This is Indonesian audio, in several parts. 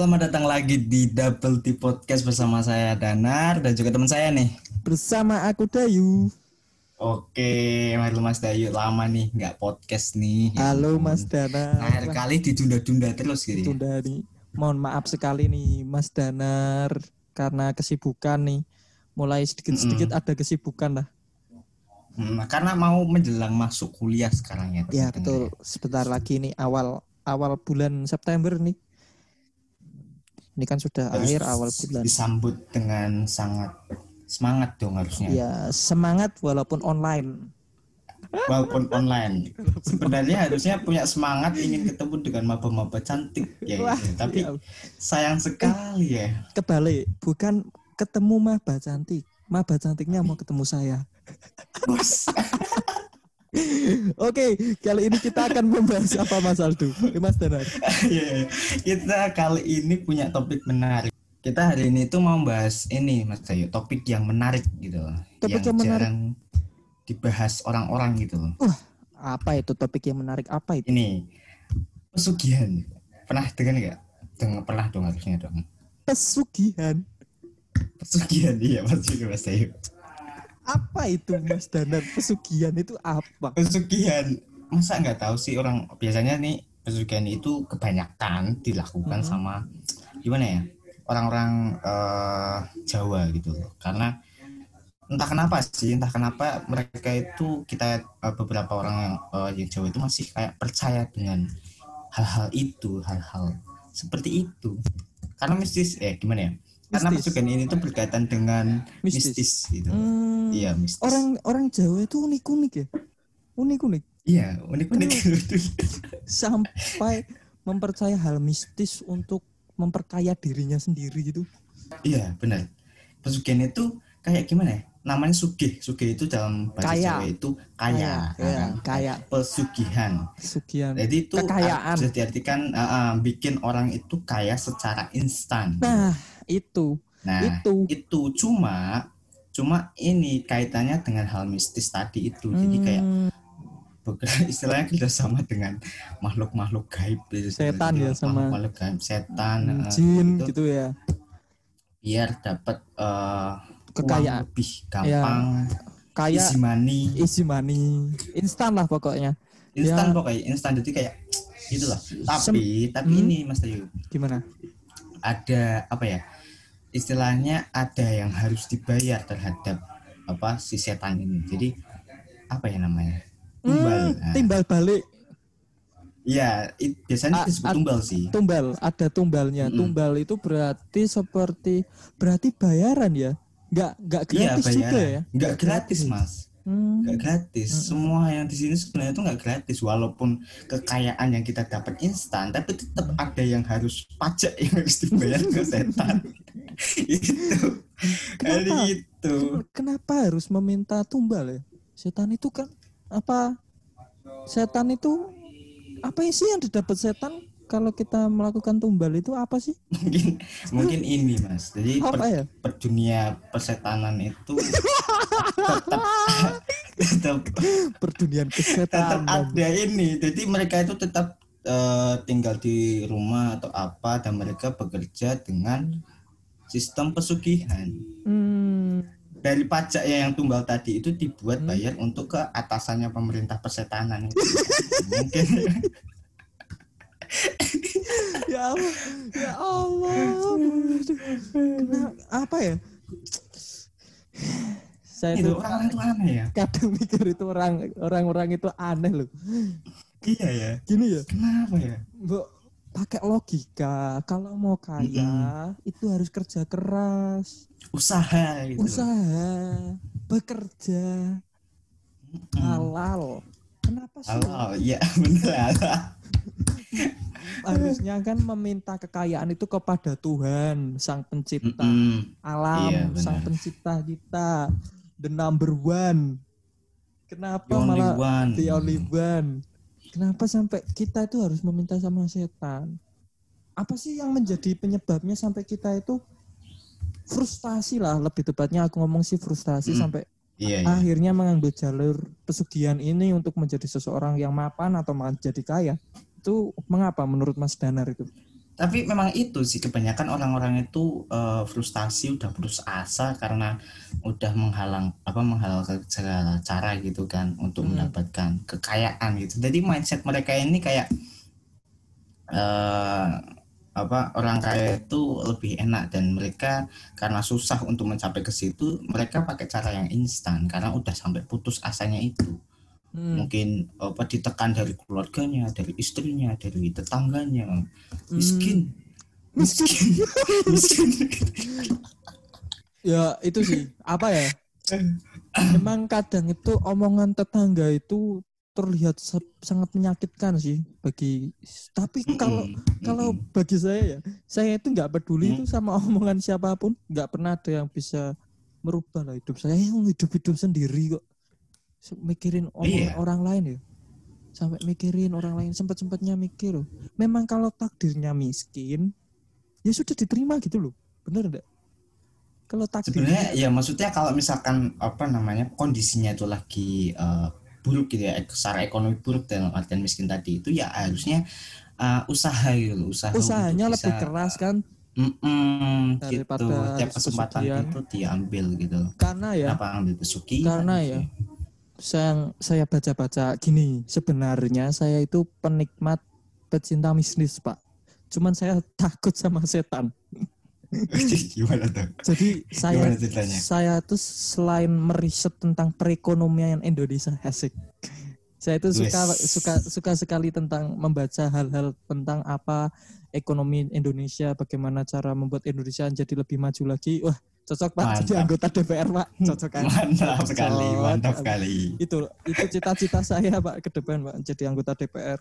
Selamat datang lagi di Double T Podcast bersama saya Danar dan juga teman saya nih. Bersama aku Dayu. Oke, halo Mas Dayu, lama nih nggak podcast nih. Ya Halo ampun. Mas Danar. Akhir kali ditunda-tunda terus gitu. ya. Tunda nih. Mohon maaf sekali nih Mas Danar karena kesibukan nih. Mulai sedikit-sedikit ada kesibukan lah. Hmm, karena mau menjelang masuk kuliah sekarang ya. Ya teman-teman. betul. Sebentar lagi nih awal awal bulan September nih. Ini kan sudah Harus akhir awal bulan. Disambut dengan sangat semangat dong harusnya. Ya semangat walaupun online. Walaupun online. Sebenarnya harusnya punya semangat ingin ketemu dengan maba-maba cantik ya. Wah, gitu. Tapi ya. sayang sekali ya. Kebalik, bukan ketemu maba cantik. Maba cantiknya mau ketemu saya. Bos. Oke, kali ini kita akan membahas apa Mas Aldo? Mas Danar. Iya, kita kali ini punya topik menarik. Kita hari ini tuh mau bahas ini Mas Dayu, topik yang menarik gitu loh. Topik yang, yang menarik. jarang dibahas orang-orang gitu loh. Apa itu topik yang menarik? Apa itu? Ini pesugihan. Pernah dengar nggak? Dengar pernah dong harusnya dong. Pesugihan. Pesugihan iya pasti Mas Dayu. Apa itu Mas Danar? Pesugihan itu apa? Pesugihan. Masa nggak tahu sih orang biasanya nih pesugihan itu kebanyakan dilakukan Mhm. sama gimana ya? Orang-orang eh, Jawa gitu loh. Karena entah kenapa sih, entah kenapa mereka itu kita eh, beberapa orang yang, eh, yang Jawa itu masih kayak percaya dengan hal-hal itu, hal-hal seperti itu. Karena mistis eh gimana ya? Karena pesugihan ini tuh berkaitan dengan Mistis. mistis, gitu. Hmm, Iya, mistis. orang orang Jawa itu unik-unik ya. Unik-unik Iya, unik-unik. sampai mempercaya hal mistis untuk memperkaya dirinya sendiri gitu. Iya benar. Pesugihan itu kayak gimana ya? Namanya sugih. Sugih itu dalam bahasa Kaya. Jawa itu kaya. kaya, Nah, kaya. Pesugihan. Pesugihan. Jadi itu Kekayaan. bisa diartikan ah, ah, bikin orang itu kaya secara instan. Nah, itu. Nah, itu. itu cuma cuma ini kaitannya dengan hal mistis tadi itu. Jadi kayak Hmm, bekerja istilahnya kerjasama dengan makhluk-makhluk gaib gitu. Setan ya, sama- makhluk gaib setan hmm, ah, jin gitu. gitu ya. biar dapat eh, Kekayaan. uang lebih gampang Kayak easy money easy money. Instan lah pokoknya. instan Ya. pokoknya instan jadi kayak gitulah tapi tapi Hmm. ini Mas Tayu Gimana? ada apa ya istilahnya ada yang harus dibayar terhadap apa si setan ini jadi apa ya namanya tumbal Hmm, Nah, timbal balik iya it- biasanya A- disebut tumbal sih tumbal ada tumbalnya Mm-mm. tumbal itu berarti seperti berarti bayaran ya nggak nggak iya gratis juga bayaran ya? Nggak gratis mas. Hmm, nggak gratis. Semua yang di sini sebenarnya itu nggak gratis. Walaupun kekayaan yang kita dapat instan tapi tetap ada yang harus pajak yang harus dibayar ke setan. Itu Kenapa? Itu kenapa harus meminta tumbal ya? Setan itu kan apa? Setan itu apa sih yang didapat setan kalau kita melakukan tumbal itu apa sih? Mungkin mungkin ini mas. Jadi per, apa ya? per dunia persetanan itu tetap tetap perdunian tetap kesetanan ada ini. Jadi mereka itu tetap eh, tinggal di rumah atau apa dan mereka bekerja dengan sistem pesugihan. Hmm, dari pajaknya yang tumbal tadi itu dibuat Hmm. bayar untuk ke atasannya pemerintah persetanan. Mungkin ya Allah ya Allah. Kena- apa ya? Saya itu tuh orang itu aneh ya? kadang mikir itu orang orang-orang itu aneh loh. Iya ya? Gini ya? Kenapa ya? Mbok pakai logika. Kalau mau kaya itu harus kerja keras. Usaha gitu. Usaha bekerja. Mm. halal. Kenapa sih? Halo, iya bener harusnya kan meminta kekayaan itu kepada Tuhan sang pencipta Mm-mm. alam Iya, benar. sang pencipta kita the number one kenapa The only malah one. the only one kenapa sampai kita itu harus meminta sama setan apa sih yang menjadi penyebabnya sampai kita itu frustasi lah lebih tepatnya aku ngomong sih frustasi Mm. sampai Iya, iya. akhirnya mengambil jalur pesugihan ini untuk menjadi seseorang yang mapan atau menjadi kaya itu mengapa menurut Mas Danar itu? Tapi memang itu sih kebanyakan orang-orang itu uh, frustasi udah putus asa karena udah menghalang apa menghalang segala cara gitu kan untuk hmm. mendapatkan kekayaan gitu. Jadi mindset mereka ini kayak uh, apa orang kaya itu lebih enak dan mereka karena susah untuk mencapai ke situ mereka pakai cara yang instan karena udah sampai putus asanya itu hmm. mungkin apa ditekan dari keluarganya dari istrinya dari tetangganya. Miskin hmm. miskin. Miskin. Ya itu sih. Apa ya? Memang kadang itu omongan tetangga itu terlihat sangat menyakitkan sih bagi tapi kalau mm -hmm. kalau bagi saya ya saya itu nggak peduli mm -hmm. itu sama omongan siapa pun. Nggak pernah ada yang bisa merubah lah hidup saya. Yang hidup hidup sendiri kok mikirin orang iya. orang lain ya? Sampai mikirin orang lain sempat sempatnya mikir loh. Memang kalau takdirnya miskin ya sudah diterima gitu loh. Bener enggak kalau takdirnya sebenarnya ya maksudnya kalau misalkan apa namanya kondisinya itu lagi uh, buruk gitu ya secara ekonomi buruk dalam artian miskin tadi itu ya harusnya uh, usaha gitu loh usaha usahanya lebih keras kan? Mm -mm, gitu. tiap kesempatan itu diambil gitu karena ya Kenapa ambil pesugihan karena ya saya saya baca-baca gini sebenarnya saya itu penikmat pecinta bisnis pak. Cuman saya takut sama setan. Gimana tuh? Jadi saya saya tuh selain meriset tentang perekonomian Indonesia asik. Saya itu suka suka suka sekali tentang membaca hal-hal tentang apa ekonomi Indonesia bagaimana cara membuat Indonesia jadi lebih maju lagi. Wah Cocok Pak mantap. jadi anggota DPR Pak. Cocok kan? Mantap sekali, mantap sekali. Itu itu cita-cita saya Pak ke depan Pak jadi anggota DPR.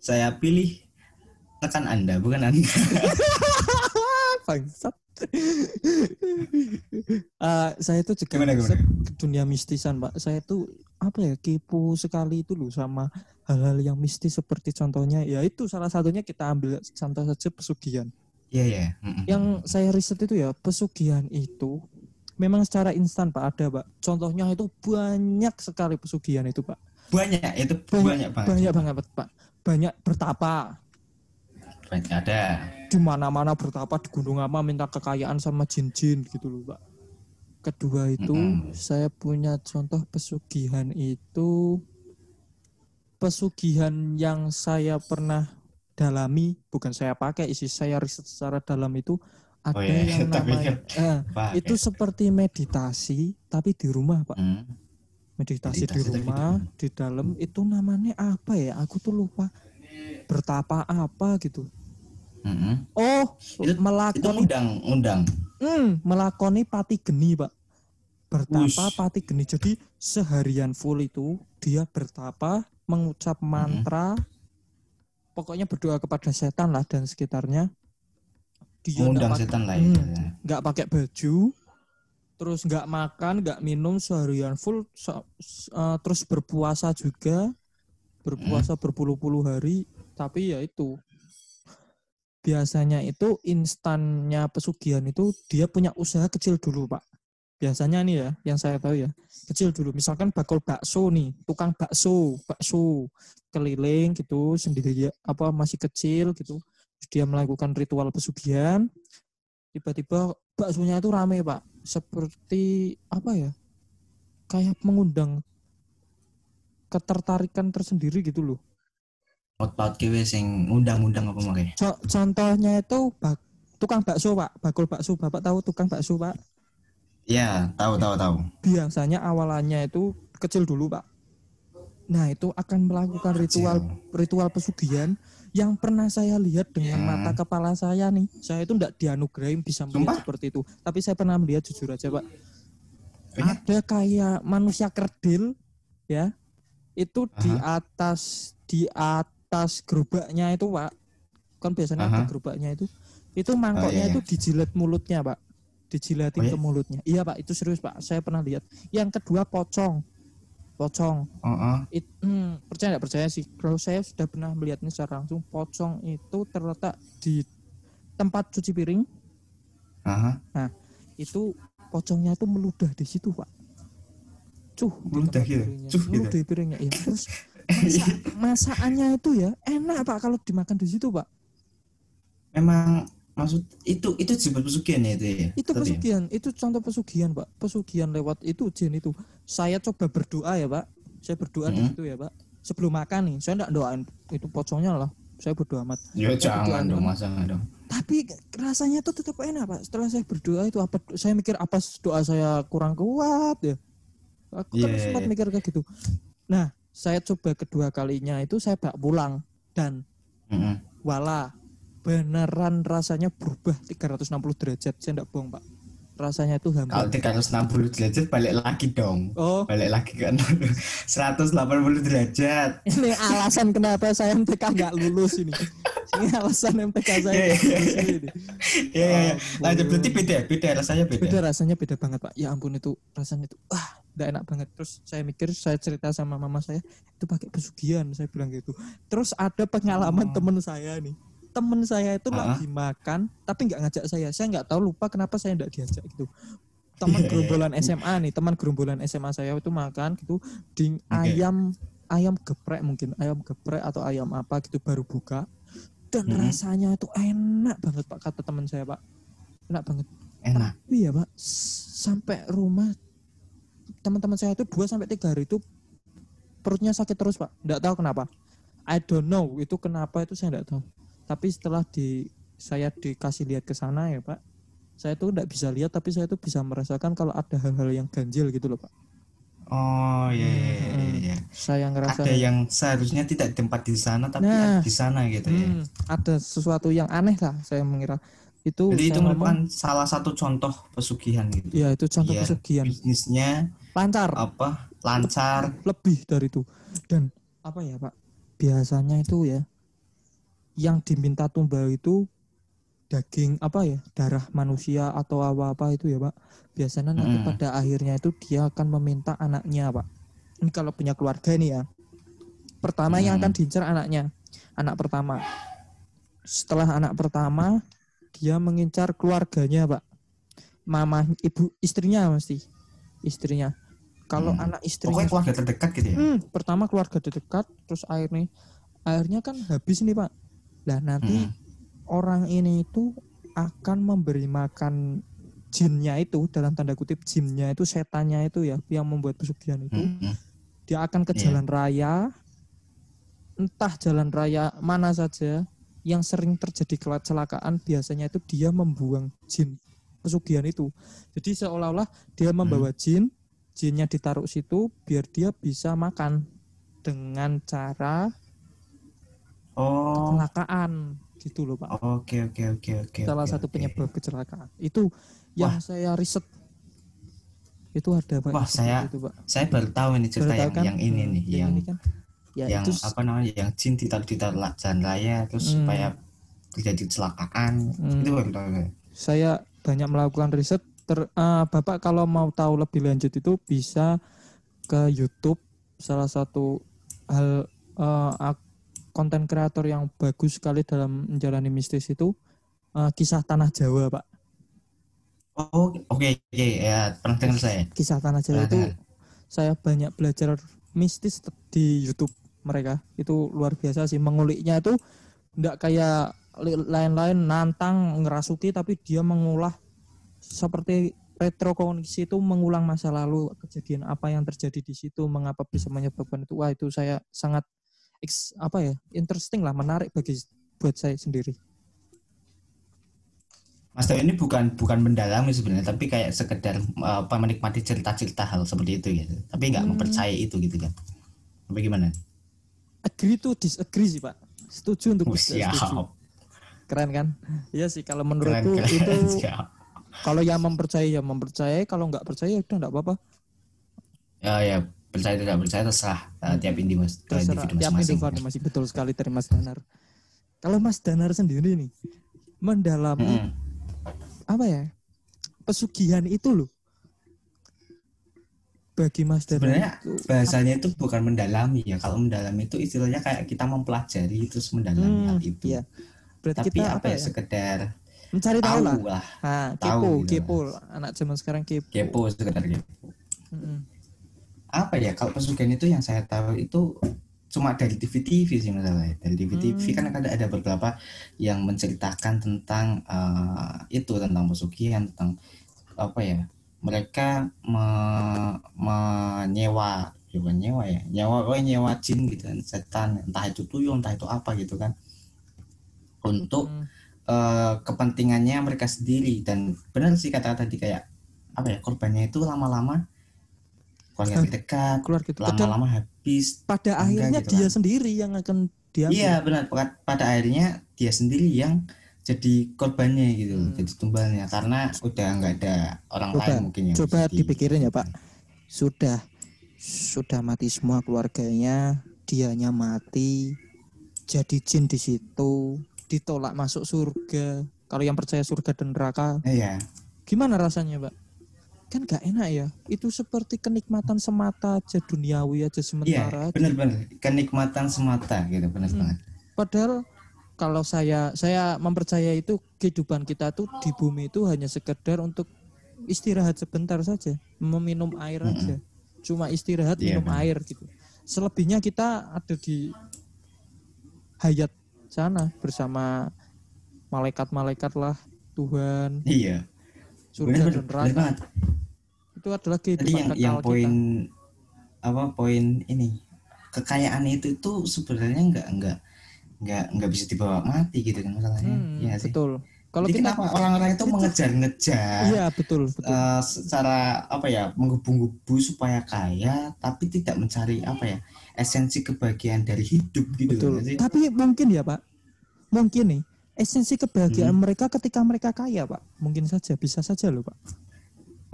Saya pilih tekan Anda bukan Anda. Bangsat. uh, saya itu juga gimana, gimana? dunia mistisan Pak. Saya itu apa ya kepo sekali itu loh sama hal-hal yang mistis seperti contohnya ya itu salah satunya kita ambil contoh saja pesugihan Iya, iya. Yang saya riset itu ya, pesugihan itu memang secara instan Pak ada Pak. Contohnya itu banyak sekali pesugihan itu Pak. Banyak, itu banyak, banyak banget. Banyak banget Pak. Banyak bertapa. Banyak ada. Di mana-mana bertapa di gunung apa minta kekayaan sama jin-jin gitu loh Pak. Kedua itu mm -hmm. saya punya contoh pesugihan itu pesugihan yang saya pernah dalami bukan saya pakai isi saya riset secara dalam itu ada oh, iya. yang namanya eh, itu seperti meditasi tapi di rumah pak. Hmm. meditasi, meditasi di rumah di dalam itu namanya apa ya? Aku tuh lupa. Bertapa apa gitu. Hmm. oh itu, melakoni. itu undang undang hmm, melakoni pati geni pak. Bertapa Ush. pati geni jadi seharian full itu dia bertapa mengucap mantra hmm pokoknya berdoa kepada setan lah dan sekitarnya. Dia mengundang setan lah ya. Hmm, nggak pakai baju terus nggak makan nggak minum seharian full so, uh, terus berpuasa juga berpuasa hmm. berpuluh-puluh hari tapi ya itu. Biasanya itu instannya pesugihan itu dia punya usaha kecil dulu pak biasanya nih ya yang saya tahu ya kecil dulu. Misalkan bakul bakso nih tukang bakso bakso keliling gitu sendiri apa masih kecil gitu. Dia melakukan ritual pesugihan tiba-tiba baksonya itu rame pak. Seperti apa ya kayak mengundang ketertarikan tersendiri gitu loh. Out-out sing undang-undang apa makanya? contohnya itu bak, tukang bakso pak, bakul bakso. Bapak tahu tukang bakso pak? Iya, tahu tahu tahu. Biasanya awalannya itu kecil dulu, Pak. Nah, itu akan melakukan ritual kecil. ritual pesugihan yang pernah saya lihat dengan ya. mata kepala saya nih. Saya itu tidak dianugerahi bisa melihat Sumpah? seperti itu. Tapi saya pernah melihat jujur aja, Pak. Ada kayak manusia kerdil ya. Itu Aha. di atas di atas gerobaknya itu, Pak. Kan biasanya Aha. ada gerobaknya itu. Itu mangkoknya oh, iya, iya. itu dijilat mulutnya, Pak dijilatin oh, iya? ke mulutnya. Iya pak, itu serius pak. Saya pernah lihat. Yang kedua pocong, pocong. Uh -uh. It, hmm, percaya nggak percaya sih? Kalau saya sudah pernah melihatnya secara langsung, pocong itu terletak di tempat cuci piring. Uh -huh. Nah, itu pocongnya tuh meludah di situ pak. Cuh, meludah gitu. Cuh, meludah gitu. di piringnya. Ya. Terus masa, masakannya itu ya enak pak kalau dimakan di situ pak. memang maksud itu itu disebut pesugihan ya itu ya? Itu ya? pesugihan. Itu contoh pesugihan pak. Pesugihan lewat itu jin itu. Saya coba berdoa ya pak. Saya berdoa di Mhm. situ ya pak. Sebelum makan nih saya enggak doain. Itu pocongnya lah. Saya berdoa amat. Ya Saya jangan dong masa nggak dong. Tapi rasanya tuh tetap enak pak. Setelah saya berdoa itu apa saya mikir apa doa saya kurang kuat ya. Aku kan Iya, sempat iya. mikir kayak gitu. Nah saya coba kedua kalinya itu saya bawa pulang dan Mm-mm. wala beneran rasanya berubah 360 derajat. Saya enggak bohong pak. Rasanya itu kalau hampir 360 derajat balik lagi dong. Oh. Balik lagi ke 180 derajat. Ini alasan kenapa saya MTK nggak lulus ini. Ini alasan MTK saya Iya, nggak iya, lulus ini. Ya ya ya Ampun. lanjut berarti beda beda rasanya beda, beda rasanya beda banget pak. Ya ampun itu rasanya itu wah tidak enak banget. Terus saya mikir saya cerita sama mama saya itu pakai pesugihan saya bilang gitu. Terus ada pengalaman Oh. temen saya nih temen saya itu Ah. lagi makan tapi nggak ngajak saya saya nggak tahu lupa kenapa saya nggak diajak gitu teman Iya, iya. gerombolan SMA nih teman gerombolan SMA saya itu makan gitu di ayam ayam geprek mungkin ayam geprek atau ayam apa gitu baru buka dan Mhm. rasanya itu enak banget pak kata teman saya pak enak banget enak Iya pak, S- sampai rumah teman-teman saya itu 2 sampai tiga hari itu perutnya sakit terus pak, nggak tahu kenapa. I don't know itu kenapa itu saya nggak tahu. Tapi setelah di saya dikasih lihat ke sana ya pak, saya tuh nggak bisa lihat tapi saya tuh bisa merasakan kalau ada hal-hal yang ganjil gitu loh pak. oh iya iya iya, iya, iya. Saya ngerasa ada yang seharusnya tidak tempat di sana tapi Nah. di sana gitu ya hmm, ada sesuatu yang aneh lah saya mengira itu. jadi itu merupakan ngomong, salah satu contoh pesugihan gitu ya itu contoh Biar pesugihan bisnisnya lancar. apa lancar lebih dari itu dan apa ya pak biasanya itu ya yang diminta tumbal itu daging apa ya darah manusia atau apa apa itu ya pak biasanya nanti Mm. pada akhirnya itu dia akan meminta anaknya pak ini kalau punya keluarga nih ya pertama yang Mm. akan diincar anaknya anak pertama setelah anak pertama dia mengincar keluarganya pak mama ibu istrinya mesti istrinya kalau Hmm. anak istrinya pokoknya keluarga terdekat gitu ya Hmm, pertama keluarga dekat, terus akhirnya akhirnya kan habis nih pak. Lah nanti Mm. orang ini itu akan memberi makan jinnya itu dalam tanda kutip jinnya itu setannya itu ya yang membuat pesugihan itu Mm-mm. dia akan ke Iya. jalan raya entah jalan raya mana saja yang sering terjadi kecelakaan biasanya itu dia membuang jin pesugihan itu jadi seolah-olah dia membawa jin jinnya ditaruh situ biar dia bisa makan dengan cara oh. Kecelakaan. Gitu loh pak. Oke oke oke oke salah oke, satu penyebab kecelakaan. Itu yang saya riset. Itu ada pak Wah, saya itu, pak. saya baru tahu ini cerita yang kan? yang ini nih yang ini kan? Ya yang itu apa namanya yang jin ditaruh di la- jalan raya terus Hmm. supaya terjadi kecelakaan. Hmm. itu baru tahu saya. banyak melakukan riset. Ter, eh, Bapak kalau mau tahu lebih lanjut itu bisa ke YouTube. Salah satu hal ak- konten kreator yang bagus sekali dalam menjalani mistis itu eh, kisah tanah Jawa Pak. oh oke oke ya pernah dengar saya Kisah tanah Jawa Pernah itu dengar. saya banyak belajar mistis di YouTube mereka itu luar biasa sih menguliknya itu enggak kayak lain-lain nantang ngerasuki tapi dia mengulah seperti retrokognisi itu mengulang masa lalu kejadian apa yang terjadi di situ mengapa bisa menyebabkan itu wah itu saya sangat apa ya interesting lah menarik bagi buat saya sendiri. Mas Dewa ini bukan bukan mendalami sebenarnya tapi kayak sekedar uh, apa menikmati cerita-cerita hal seperti itu gitu tapi nggak Hmm. mempercayai itu gitu kan. Apa gimana? Agree to disagree sih pak. Setuju untuk oh, siap. Setuju keren kan? Iya sih kalau keren menurutku keren. itu siap. kalau yang mempercayai ya mempercayai. Kalau nggak percaya ya udah nggak apa-apa. Ya ya percaya tidak percaya terserah uh, tiap individu mas Hmm. terserah individu tiap masing-masing individu masih betul sekali dari Mas Danar. Kalau Mas Danar sendiri nih mendalami Mm-mm. apa ya pesugihan itu loh. Bagi Mas Danar sebenarnya itu bahasanya itu bukan mendalami ya. Kalau mendalami itu istilahnya kayak kita mempelajari terus mendalami Hmm, hal itu. iya. berarti tapi kita apa ya sekedar mencari tahu lah. tahu lah tahu kepo gitu, kepo. Anak zaman sekarang kepo, kepo sekedar kepo. Mm-mm. Apa ya kalau pesugihan itu yang saya tahu itu cuma dari TV-TV sih masalahnya dari TV-TV Hmm. kan ada ada beberapa yang menceritakan tentang eh, itu tentang pesugihan tentang apa ya mereka me- menyewa bukan nyewa ya nyewa oh nyewa jin gitu kan setan entah itu tuyul entah itu apa gitu kan untuk Hmm. eh, kepentingannya mereka sendiri dan benar sih kata tadi kayak apa ya korbannya itu lama-lama keluarga Hah? terdekat keluar gitu Padahal lama-lama habis pada akhirnya gitu dia kan. sendiri yang akan diambil. Iya benar. Pada- akhirnya dia sendiri yang jadi korbannya gitu Hmm. jadi tumbalnya. Karena udah nggak ada orang Coba, lain mungkin yang coba bisa di- dipikirin ya pak. Sudah sudah mati semua keluarganya dianya mati jadi jin di situ ditolak masuk surga. Kalau yang percaya surga dan neraka iya. gimana rasanya pak kan gak enak ya itu seperti kenikmatan semata aja duniawi aja iya sementara aja. benar-benar kenikmatan semata gitu benar Hmm. banget Padahal kalau saya saya mempercaya itu kehidupan kita tuh di bumi itu hanya sekedar untuk istirahat sebentar saja, meminum air Mm-mm. aja. Cuma istirahat Iya, minum benar. air gitu. Selebihnya kita ada di hayat sana bersama malaikat-malaikat lah Tuhan, iya surga benar dan neraka. Itu adalah tadi kehidupan yang kekal yang kita. poin apa poin ini kekayaan itu itu sebenarnya nggak nggak nggak nggak bisa dibawa mati gitu kan masalahnya Hmm, Iya sih betul. Kalau Jadi kita kenapa orang-orang itu mengejar-ngejar iya betul betul. eh, secara apa ya menggebu-gebu supaya kaya tapi tidak mencari apa ya esensi kebahagiaan dari hidup gitu Betul. kan sih Tapi mungkin ya Pak, mungkin nih esensi kebahagiaan Hmm. mereka ketika mereka kaya Pak, mungkin saja bisa saja loh Pak.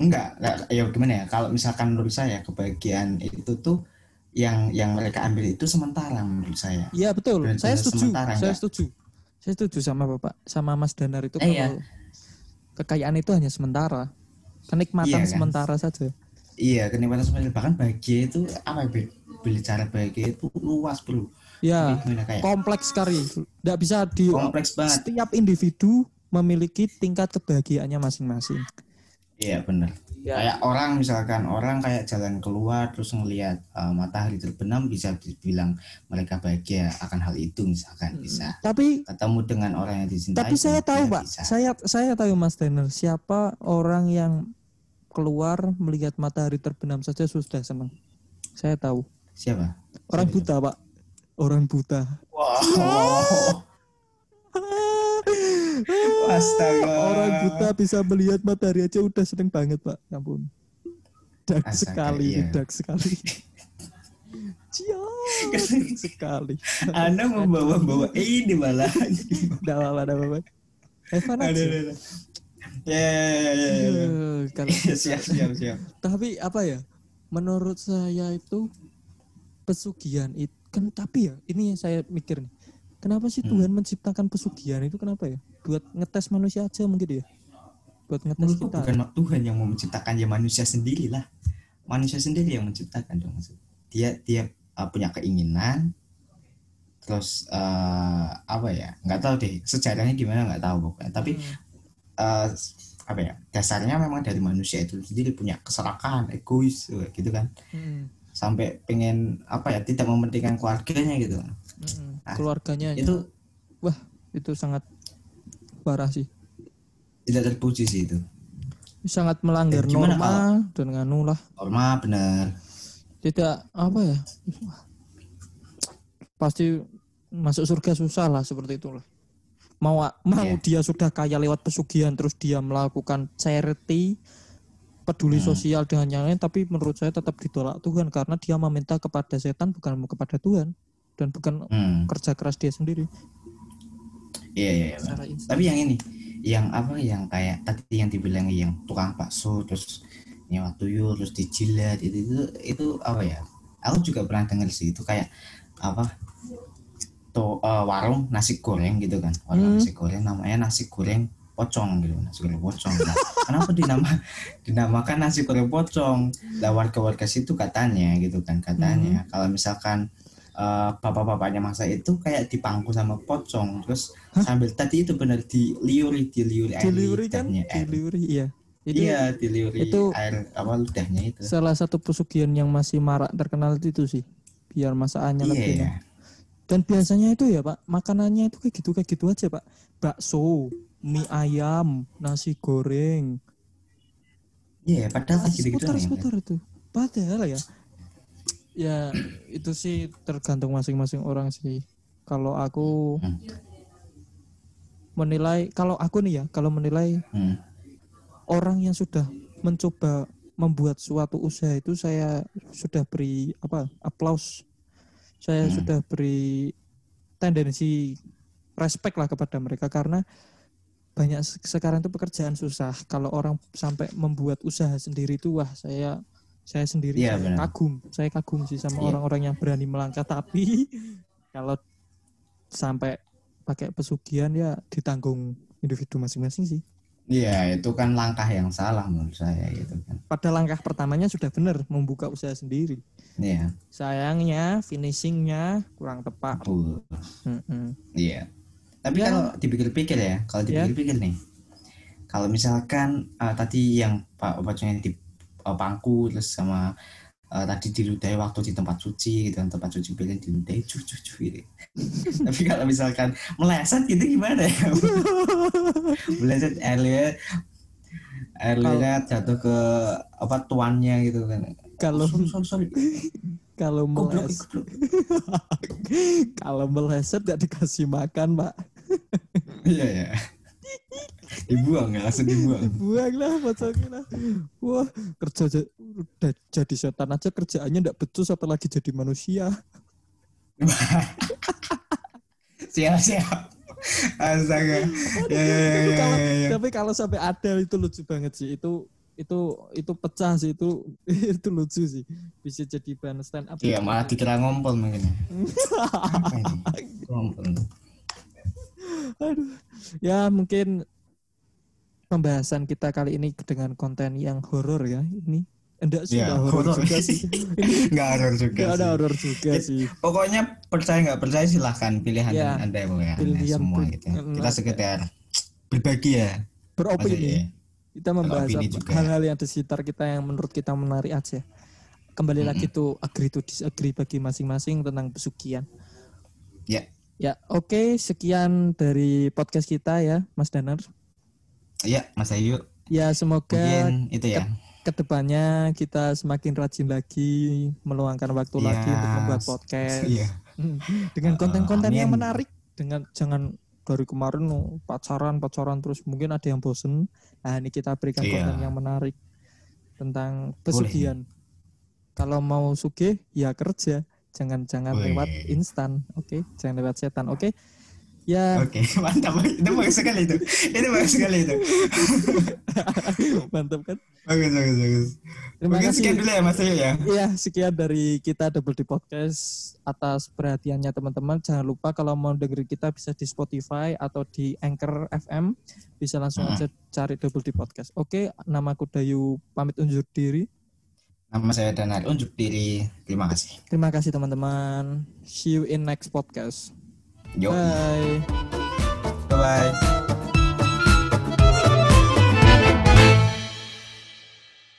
Enggak enggak, ya gimana ya? Kalau misalkan menurut saya kebahagiaan itu tuh yang yang mereka ambil itu sementara menurut saya. Iya betul, Benar-benar saya setuju, sementara, saya enggak? setuju, saya setuju sama Bapak, sama Mas Danar itu Eh, kalau iya. kekayaan itu hanya sementara, kenikmatan Iya, kan? sementara saja. iya kenikmatan sementara. Bahkan bahagia itu apa ya Be- bicara bahagia itu luas bro. Ya, kayak? Kompleks sekali, tidak bisa di kompleks banget. setiap individu memiliki tingkat kebahagiaannya masing-masing. Iya benar. Ya. Kayak orang misalkan orang kayak jalan keluar terus ngelihat uh, matahari terbenam bisa dibilang mereka bahagia akan hal itu misalkan bisa. Tapi Ketemu dengan orang yang dicintai. Tapi saya tahu ya pak, bisa. saya saya tahu Mas Denner siapa orang yang keluar melihat matahari terbenam saja sudah senang. Saya tahu. Siapa? Orang Siapa? buta pak, orang buta. Wow. Astaga. Orang buta bisa melihat matahari aja udah seneng banget pak. Ya ampun. Dark Astaga, sekali, iya. dark sekali. Cia, sekali. Anda membawa-bawa ini malah. Tidak apa-apa, tidak apa-apa. Evan Ada, aja. Ya, ya, ya, ya, ya. Kalau siap, siap, siap. tapi apa ya menurut saya itu pesugihan itu kan tapi ya ini yang saya mikir nih kenapa sih Hmm. Tuhan menciptakan pesugihan itu kenapa ya buat ngetes manusia aja mungkin ya. Buat ngetes Menurutku kita. bukan Tuhan yang mau menciptakan ya manusia sendiri lah manusia sendiri yang menciptakan dong maksud. Dia dia uh, punya keinginan terus uh, apa ya nggak tahu deh sejarahnya gimana nggak tahu pokoknya. Tapi Hmm. uh, apa ya dasarnya memang dari manusia itu sendiri punya keserakahan egois gitu kan. Hmm, sampai pengen apa ya tidak mementingkan keluarganya gitu. Hmm. Ah, keluarganya itu wah itu sangat parah sih. Tidak terpuji sih itu. Sangat melanggar Eh, norma dan nganu lah. Norma benar. Tidak apa ya? Pasti masuk surga susah lah seperti itulah mau mau Iya. dia sudah kaya lewat pesugihan terus dia melakukan charity peduli Hmm. sosial dengan yang lain tapi menurut saya tetap ditolak Tuhan karena dia meminta kepada setan bukan kepada Tuhan dan bukan hmm. kerja keras dia sendiri iya iya, iya tapi yang ini yang apa yang kayak tadi yang dibilang yang tukang bakso terus nyewa tuyul terus dijilat itu itu itu apa ya? Aku juga pernah dengar sih itu kayak apa? To eh, warung nasi goreng gitu kan. Warung Hmm. nasi goreng namanya nasi goreng pocong gitu nasi goreng pocong. Nah, kenapa dinama dinamakan nasi goreng pocong? Lah warga-warga situ katanya gitu kan katanya kalau misalkan eh, bapak-bapaknya masa itu kayak dipangku sama pocong terus sambil tadi itu benar diliuri diliuri air delivery kan lidahnya air. delivery iya itu iya diliuri itu- air apa ludahnya itu salah satu pesugihan yang masih marak terkenal itu sih biar masakannya Iya, lebih iya. enak. Dan biasanya itu ya Pak, makanannya itu kayak gitu kayak gitu aja Pak. Bakso, mie ayam, nasi goreng, Iya, padahal kayak gitu-gitu seputar nih. seputar itu. Padahal ya, ya itu sih tergantung masing-masing orang sih. Kalau aku Hmm. Menilai, kalau aku nih ya, kalau menilai Hmm. orang yang sudah mencoba membuat suatu usaha itu saya sudah beri apa aplaus saya Hmm. sudah beri tendensi respect lah kepada mereka karena banyak se- sekarang itu pekerjaan susah kalau orang sampai membuat usaha sendiri itu wah saya saya sendiri Iya, saya kagum saya kagum sih sama Iya. orang-orang yang berani melangkah tapi kalau sampai pakai pesugihan ya ditanggung individu masing-masing sih Iya, itu kan langkah yang salah menurut saya gitu kan. pada langkah pertamanya sudah benar membuka usaha sendiri. Iya, Sayangnya finishingnya kurang tepat. betul. Mm-mm. Iya. Tapi Ya. kalau dipikir-pikir ya, kalau Ya. dipikir-pikir nih, kalau misalkan eh, tadi yang Pak Opacnya di eh, pangku terus sama eh, tadi diludahi waktu di tempat suci gitu, tempat suci pilih diludahi cucu cucu gitu. Tapi kalau misalkan meleset gitu gimana ya? meleset airnya airnya jatuh ke apa tuannya gitu kan. Kalau sorry, sorry, sorry. kalau meleset, kalau meleset gak dikasih makan, Pak. Iya ya. Dibuang ya, langsung dibuang. Buang lah pocongnya lah. Wah, kerja ja- udah jadi setan aja kerjaannya ndak becus apalagi jadi manusia. siap siap. Astaga. Ya, ya, ya, Tapi ya, kalau ya, ya. tapi kalau sampai ada itu lucu banget sih. Itu itu itu pecah sih itu itu lucu sih. Bisa jadi bahan stand up. Iya malah dikira ngompol mungkin. ya. Ngompol. Aduh. Ya mungkin pembahasan kita kali ini dengan konten yang horor ya ini. Enggak sih, Ya, enggak horor juga sih. Ini Nggak horor juga enggak ada horor juga It- sih. Pokoknya percaya nggak percaya silahkan pilihan Ya, anda anda pilihan semua gitu. mm, Kita sekedar berbagi ya. Beropini. Maksudnya, Kita membahas hal-hal yang di sekitar kita yang menurut kita menarik aja. Kembali lagi tuh agree to disagree bagi masing-masing tentang pesugihan. Ya, Ya, oke, sekian dari podcast kita ya, Mas Danar. ya Mas Ayu. Ya, semoga Mungkin itu ya. Ke depannya kita semakin rajin lagi meluangkan waktu Ya, lagi untuk membuat podcast Iya. dengan konten-konten yang amin. menarik dengan jangan dari kemarin oh, pacaran pacaran terus mungkin ada yang bosen nah ini kita berikan Iya. konten yang menarik tentang pesugihan kalau mau sugih ya kerja jangan jangan Wih. lewat instan oke jangan lewat setan oke ya Oke, mantap. Itu bagus sekali itu. Itu bagus sekali itu. mantap kan Bagus, bagus, bagus. terima Mungkin kasih sekian dulu ya Mas Ayu ya. Iya, sekian dari kita Double di Podcast atas perhatiannya teman-teman. Jangan lupa kalau mau dengerin kita bisa di Spotify atau di Anchor FM. Bisa langsung Hmm. aja cari Double di Podcast. Oke, namaku Dayu pamit unjuk diri. Nama saya Danar unjuk diri. Terima kasih. Terima kasih teman-teman. See you in next podcast. 有，拜拜。拜拜